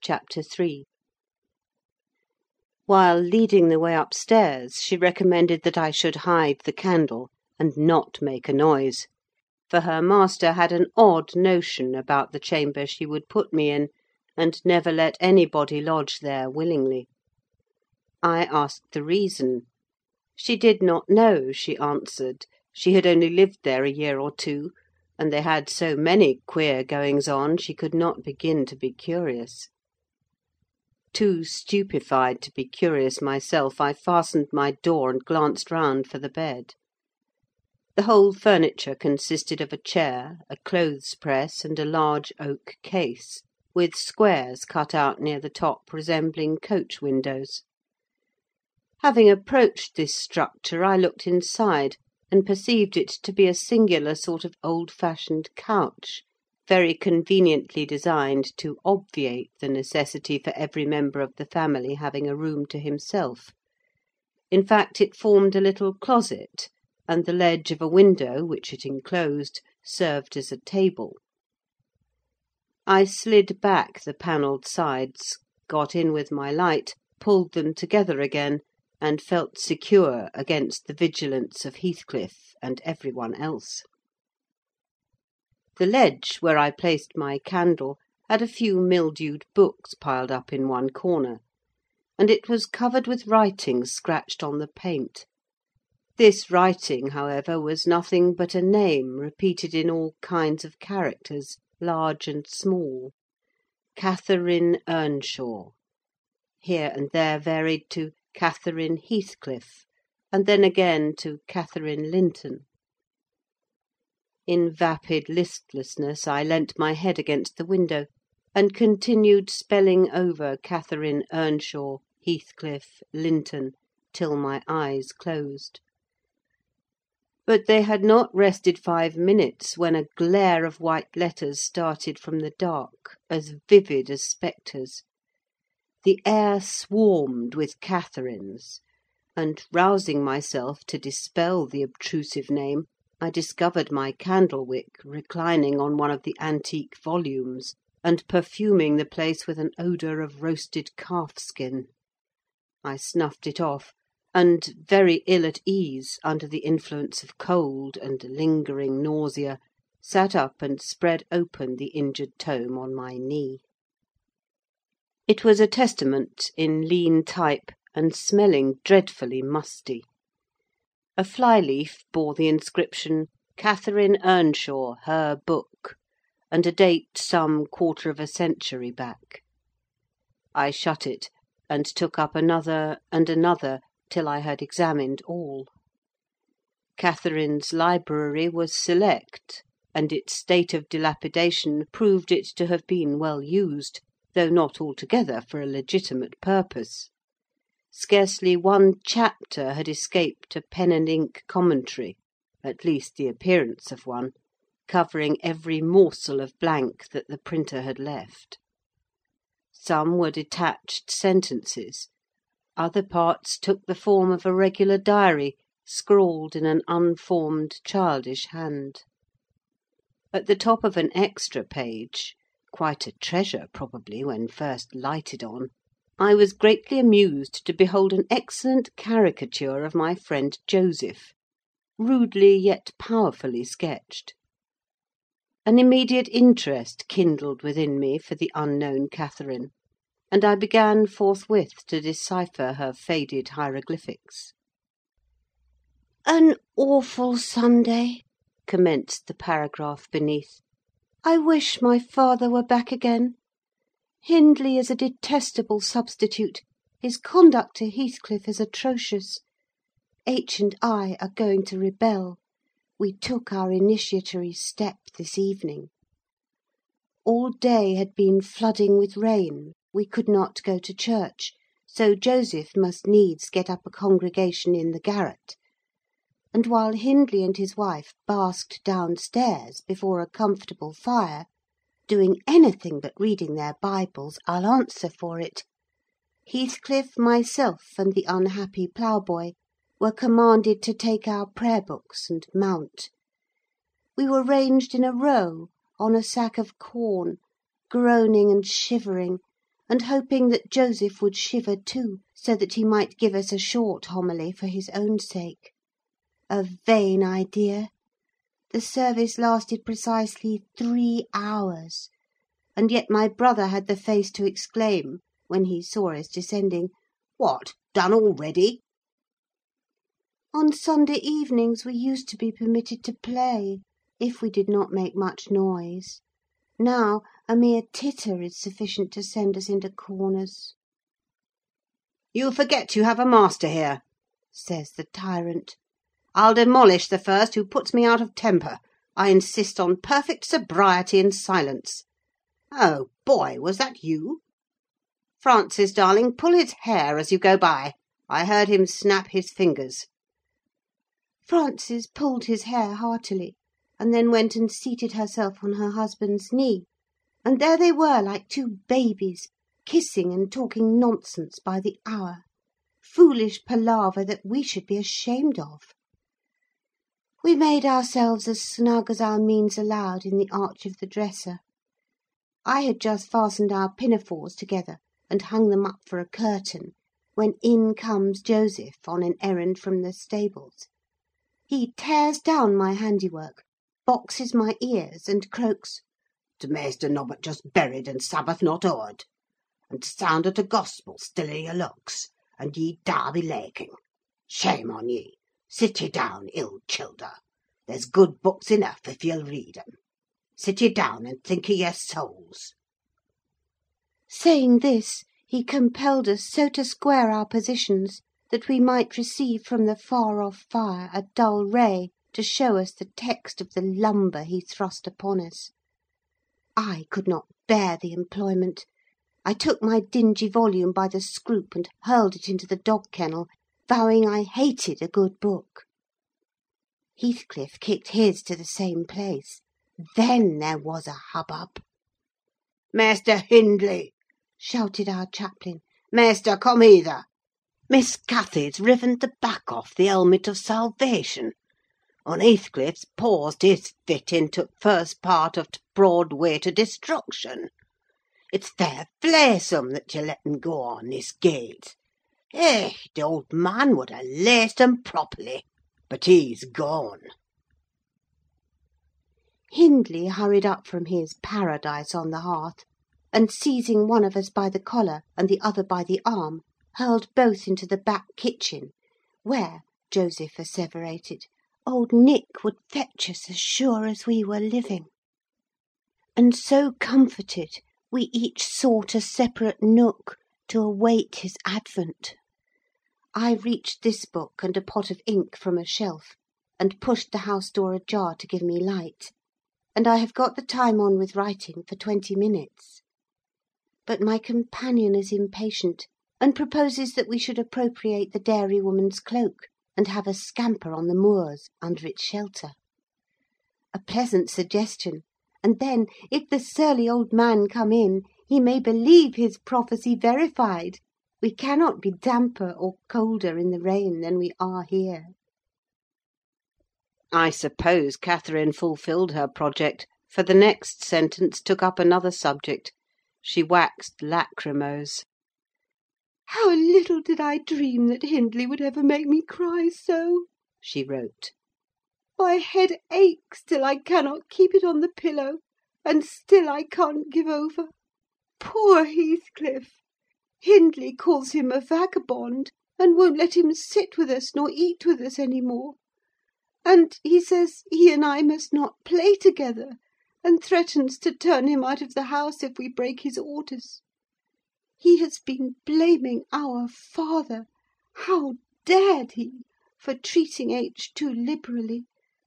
CHAPTER III While leading the way upstairs, she recommended that I should hide the candle, and not make a noise; for her master had an odd notion about the chamber she would put me in, and never let anybody lodge there willingly. I asked the reason. She did not know, she answered; she had only lived there a year or two, and they had so many queer goings on, she could not begin to be curious. Too stupefied to be curious myself, I fastened my door and glanced round for the bed. The whole furniture consisted of a chair, a clothes press, and a large oak case, with squares cut out near the top resembling coach windows. Having approached this structure, I looked inside, and perceived it to be a singular sort of old fashioned couch, very conveniently designed to obviate the necessity for every member of the family having a room to himself; in fact, it formed a little closet, and the ledge of a window, which it enclosed, served as a table. I slid back the panelled sides, got in with my light, pulled them together again, and felt secure against the vigilance of Heathcliff and every one else. The ledge, where I placed my candle, had a few mildewed books piled up in one corner, and it was covered with writing scratched on the paint. This writing, however, was nothing but a name repeated in all kinds of characters, large and small: Catherine Earnshaw; here and there varied to Catherine Heathcliff, and then again to Catherine Linton. In vapid listlessness I leant my head against the window, and continued spelling over Catherine Earnshaw, Heathcliff, Linton, till my eyes closed. But they had not rested five minutes when a glare of white letters started from the dark, as vivid as spectres. The air swarmed with Catherines, and, rousing myself to dispel the obtrusive name, discovered my candle wick reclining on one of the antique volumes, and perfuming the place with an odour of roasted calf skin. I snuffed it off, and, very ill at ease under the influence of cold and lingering nausea, sat up and spread open the injured tome on my knee. It was a Testament, in lean type, and smelling dreadfully musty. A fly leaf bore the inscription, "Catherine Earnshaw, her book," and a date some quarter of a century back. I shut it, and took up another and another, till I had examined all. Catherine's library was select, and its state of dilapidation proved it to have been well used, though not altogether for a legitimate purpose. Scarcely one chapter had escaped a pen and ink commentary, at least the appearance of one, covering every morsel of blank that the printer had left. Some were detached sentences; other parts took the form of a regular diary, scrawled in an unformed, childish hand. At the top of an extra page quite a treasure, probably, when first lighted on, I was greatly amused to behold an excellent caricature of my friend Joseph, rudely yet powerfully sketched. An immediate interest kindled within me for the unknown Catherine, and I began forthwith to decipher her faded hieroglyphics. "An awful Sunday," commenced the paragraph beneath. I wish my father were back again. Hindley is a detestable substitute; his conduct to Heathcliff is atrocious. H. and I are going to rebel: we took our initiatory step this evening. All day had been flooding with rain; we could not go to church, so Joseph must needs get up a congregation in the garret and while Hindley and his wife basked downstairs before a comfortable fire, doing anything but reading their Bibles, I'll answer for it, Heathcliff, myself, and the unhappy ploughboy were commanded to take our prayer books and mount. We were ranged in a row, on a sack of corn, groaning and shivering, and hoping that Joseph would shiver too, so that he might give us a short homily for his own sake. A vain idea! The service lasted precisely three hours, and yet my brother had the face to exclaim, when he saw us descending, "What, done already?" On Sunday evenings we used to be permitted to play, if we did not make much noise. Now, a mere titter is sufficient to send us into corners. "You forget you have a master here," says the tyrant. "I'll demolish the first who puts me out of temper. I insist on perfect sobriety and silence. Oh, boy, was that you? Frances, darling, pull his hair as you go by. I heard him snap his fingers." Frances pulled his hair heartily, and then went and seated herself on her husband's knee, and there they were like two babies, kissing and talking nonsense by the hour foolish palaver that we should be ashamed of. We made ourselves as snug as our means allowed in the arch of the dresser. I had just fastened our pinafores together and hung them up for a curtain, when in comes Joseph on an errand from the stables. He tears down my handiwork, boxes my ears, and croaks, "T' maister nobbut just buried and Sabbath not o'ered! And t' sound o' gospel still i' your looks, and ye Darby Laking! Shame on ye! Sit ye down, ill childer! There's good books enough if ye'll read 'em. Sit ye down and think o' your souls." Saying this, he compelled us so to square our positions that we might receive from the far off fire a dull ray to show us the text of the lumber he thrust upon us. I could not bear the employment. I took my dingy volume by the scroop and hurled it into the dog kennel, vowing I hated a good book. Heathcliff kicked his to the same place. Then there was a hubbub. "Maister Hindley!" shouted our chaplain. "Maister, come hither! Miss Cathy's riven the back off the helmet of salvation, and Heathcliff's paused his fit into first part of t' broad way to destruction. It's fair flaysome that you let 'em go on this gait. Eh, the old man would ha' laced 'em properly; but he's gone." Hindley hurried up from his paradise on the hearth, and seizing one of us by the collar and the other by the arm, hurled both into the back kitchen, where, Joseph asseverated, old Nick would fetch us as sure as we were living. And so comforted, we each sought a separate nook to await his advent. I reached this book and a pot of ink from a shelf, and pushed the house door ajar to give me light, and I have got the time on with writing for twenty minutes. But my companion is impatient, and proposes that we should appropriate the dairy woman's cloak, and have a scamper on the moors, under its shelter. A pleasant suggestion; and then, if the surly old man come in, he may believe his prophecy verified: we cannot be damper or colder in the rain than we are here. I suppose Catherine fulfilled her project, for the next sentence took up another subject. She waxed lachrymose. "How little did I dream that Hindley would ever make me cry so!" she wrote. "My head aches till I cannot keep it on the pillow, and still I can't give over. Poor Heathcliff! Hindley calls him a vagabond, and won't let him sit with us nor eat with us any more; and he says he and I must not play together, and threatens to turn him out of the house if we break his orders. He has been blaming our father how dared he for treating H. too liberally,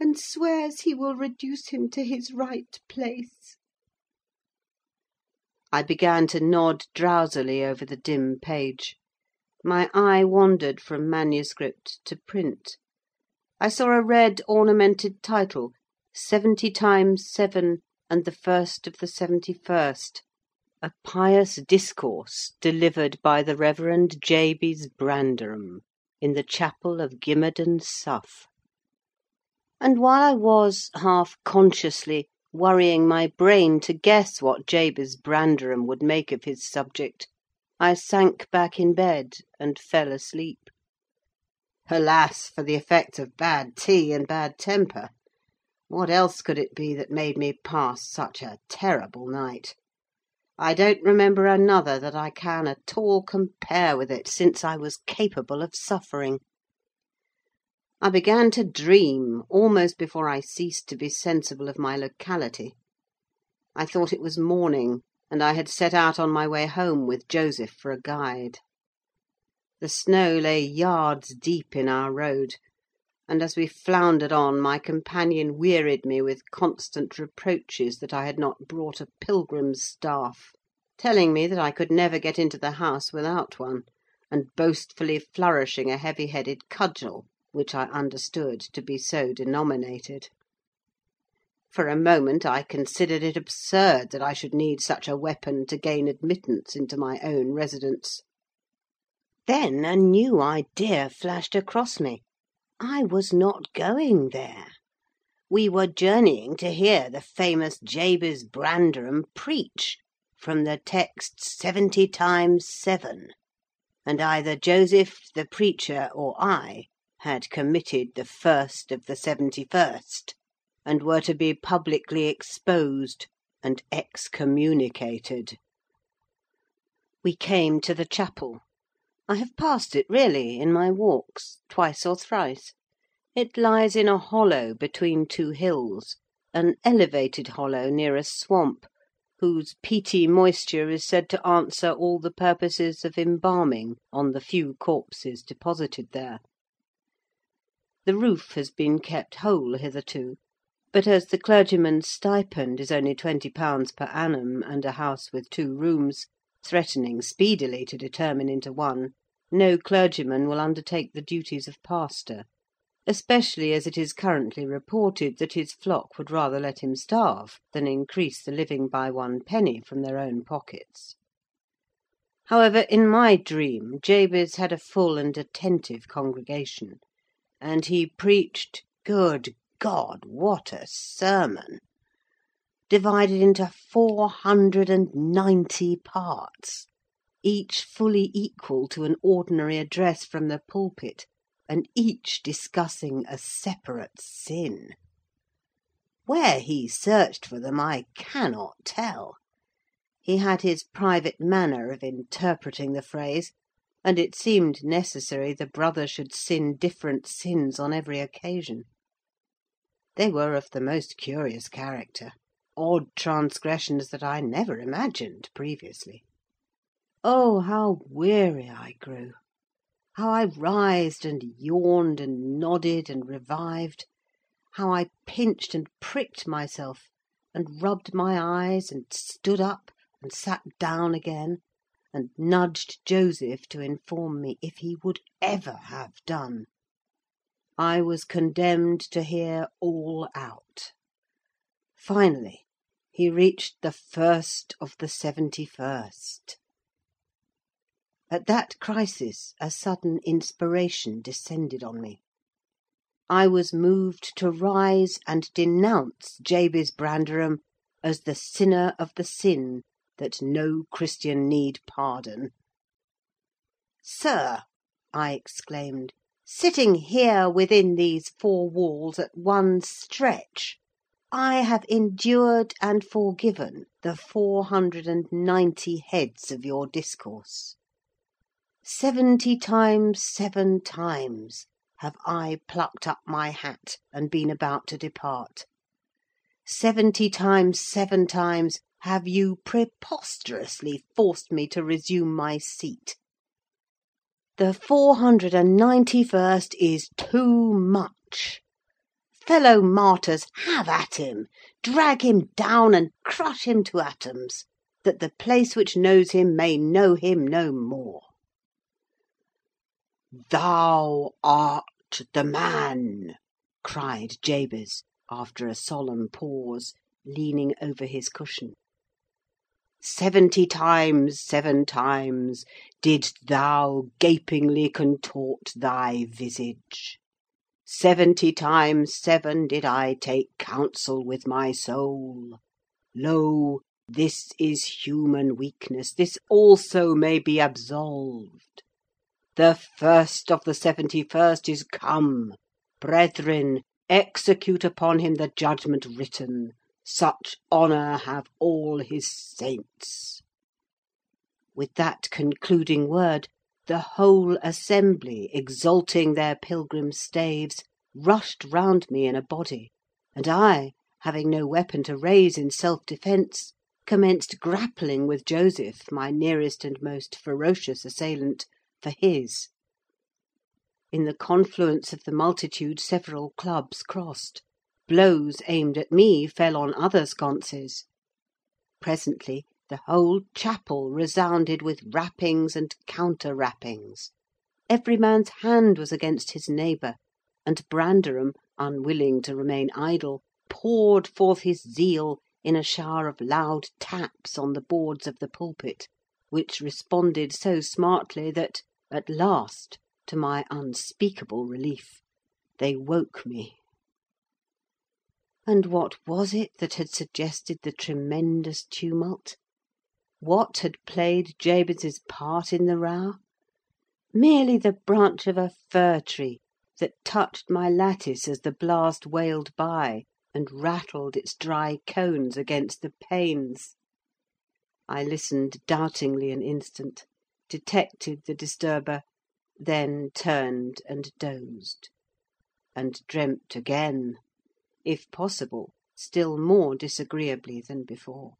and swears he will reduce him to his right place." I began to nod drowsily over the dim page. My eye wandered from manuscript to print. I saw a red ornamented title, "Seventy times seven, and the first of the seventy first. A pious discourse delivered by the Reverend Jabez Branderham, in the chapel of Gimmerden, Sough. And while I was, half consciously, worrying my brain to guess what Jabez Branderham would make of his subject, I sank back in bed and fell asleep. Alas for the effects of bad tea and bad temper! What else could it be that made me pass such a terrible night? I don't remember another that I can at all compare with it since I was capable of suffering. I began to dream almost before I ceased to be sensible of my locality. I thought it was morning, and I had set out on my way home with Joseph for a guide. The snow lay yards deep in our road, and as we floundered on my companion wearied me with constant reproaches that I had not brought a pilgrim's staff, telling me that I could never get into the house without one, and boastfully flourishing a heavy headed cudgel, which I understood to be so denominated. For a moment I considered it absurd that I should need such a weapon to gain admittance into my own residence. Then a new idea flashed across me. I was not going there. We were journeying to hear the famous Jabez Branderham preach, from the text seventy times seven; and either Joseph, the preacher, or I, had committed the first of the seventy first, and were to be publicly exposed and excommunicated. We came to the chapel. I have passed it, really, in my walks, twice or thrice. It lies in a hollow between two hills, an elevated hollow near a swamp, whose peaty moisture is said to answer all the purposes of embalming on the few corpses deposited there. The roof has been kept whole hitherto, but as the clergyman's stipend is only twenty pounds per annum, and a house with two rooms, threatening speedily to determine into one, no clergyman will undertake the duties of pastor; especially as it is currently reported that his flock would rather let him starve than increase the living by one penny from their own pockets. However, in my dream Jabez had a full and attentive congregation, and he preached good God, what a sermon! divided into four hundred and ninety parts, each fully equal to an ordinary address from the pulpit, and each discussing a separate sin. Where he searched for them I cannot tell. He had his private manner of interpreting the phrase, and it seemed necessary the brother should sin different sins on every occasion. They were of the most curious character; odd transgressions that I never imagined previously. Oh, how weary I grew! How I writhed and yawned and nodded and revived! How I pinched and pricked myself, and rubbed my eyes, and stood up, and sat down again, and nudged Joseph to inform me if he would ever have done. I was condemned to hear all out. Finally, he reached the first of the seventy first. At that crisis a sudden inspiration descended on me. I was moved to rise and denounce Jabez Branderham as the sinner of the sin that no Christian need pardon. "Sir," I exclaimed sitting here within these four walls at one stretch, I have endured and forgiven the four hundred and ninety heads of your discourse. Seventy times seven times have I plucked up my hat and been about to depart. Seventy times seven times have you preposterously forced me to resume my seat. The four hundred and ninety first is too much. Fellow martyrs, have at him! Drag him down and crush him to atoms, that the place which knows him may know him no more. "Thou art the man!" cried Jabez, after a solemn pause, leaning over his cushion. Seventy times seven times didst thou gapingly contort thy visage. Seventy times seven did I take counsel with my soul. Lo! this is human weakness, this also may be absolved. The first of the seventy first is come. Brethren, execute upon him the judgment written. Such honour have all his saints. With that concluding word, the whole assembly, exalting their pilgrim staves, rushed round me in a body, and I, having no weapon to raise in self defence, commenced grappling with Joseph, my nearest and most ferocious assailant, for his. In the confluence of the multitude several clubs crossed; blows aimed at me fell on other sconces. Presently the whole chapel resounded with rappings and counter rappings. Every man's hand was against his neighbour, and Branderham, unwilling to remain idle, poured forth his zeal in a shower of loud taps on the boards of the pulpit, which responded so smartly that, at last, to my unspeakable relief, they woke me. And what was it that had suggested the tremendous tumult? What had played Jabez's part in the row? Merely the branch of a fir tree that touched my lattice as the blast wailed by, and rattled its dry cones against the panes. I listened doubtingly an instant, detected the disturber, then turned and dozed; and dreamt again, if possible, still more disagreeably than before.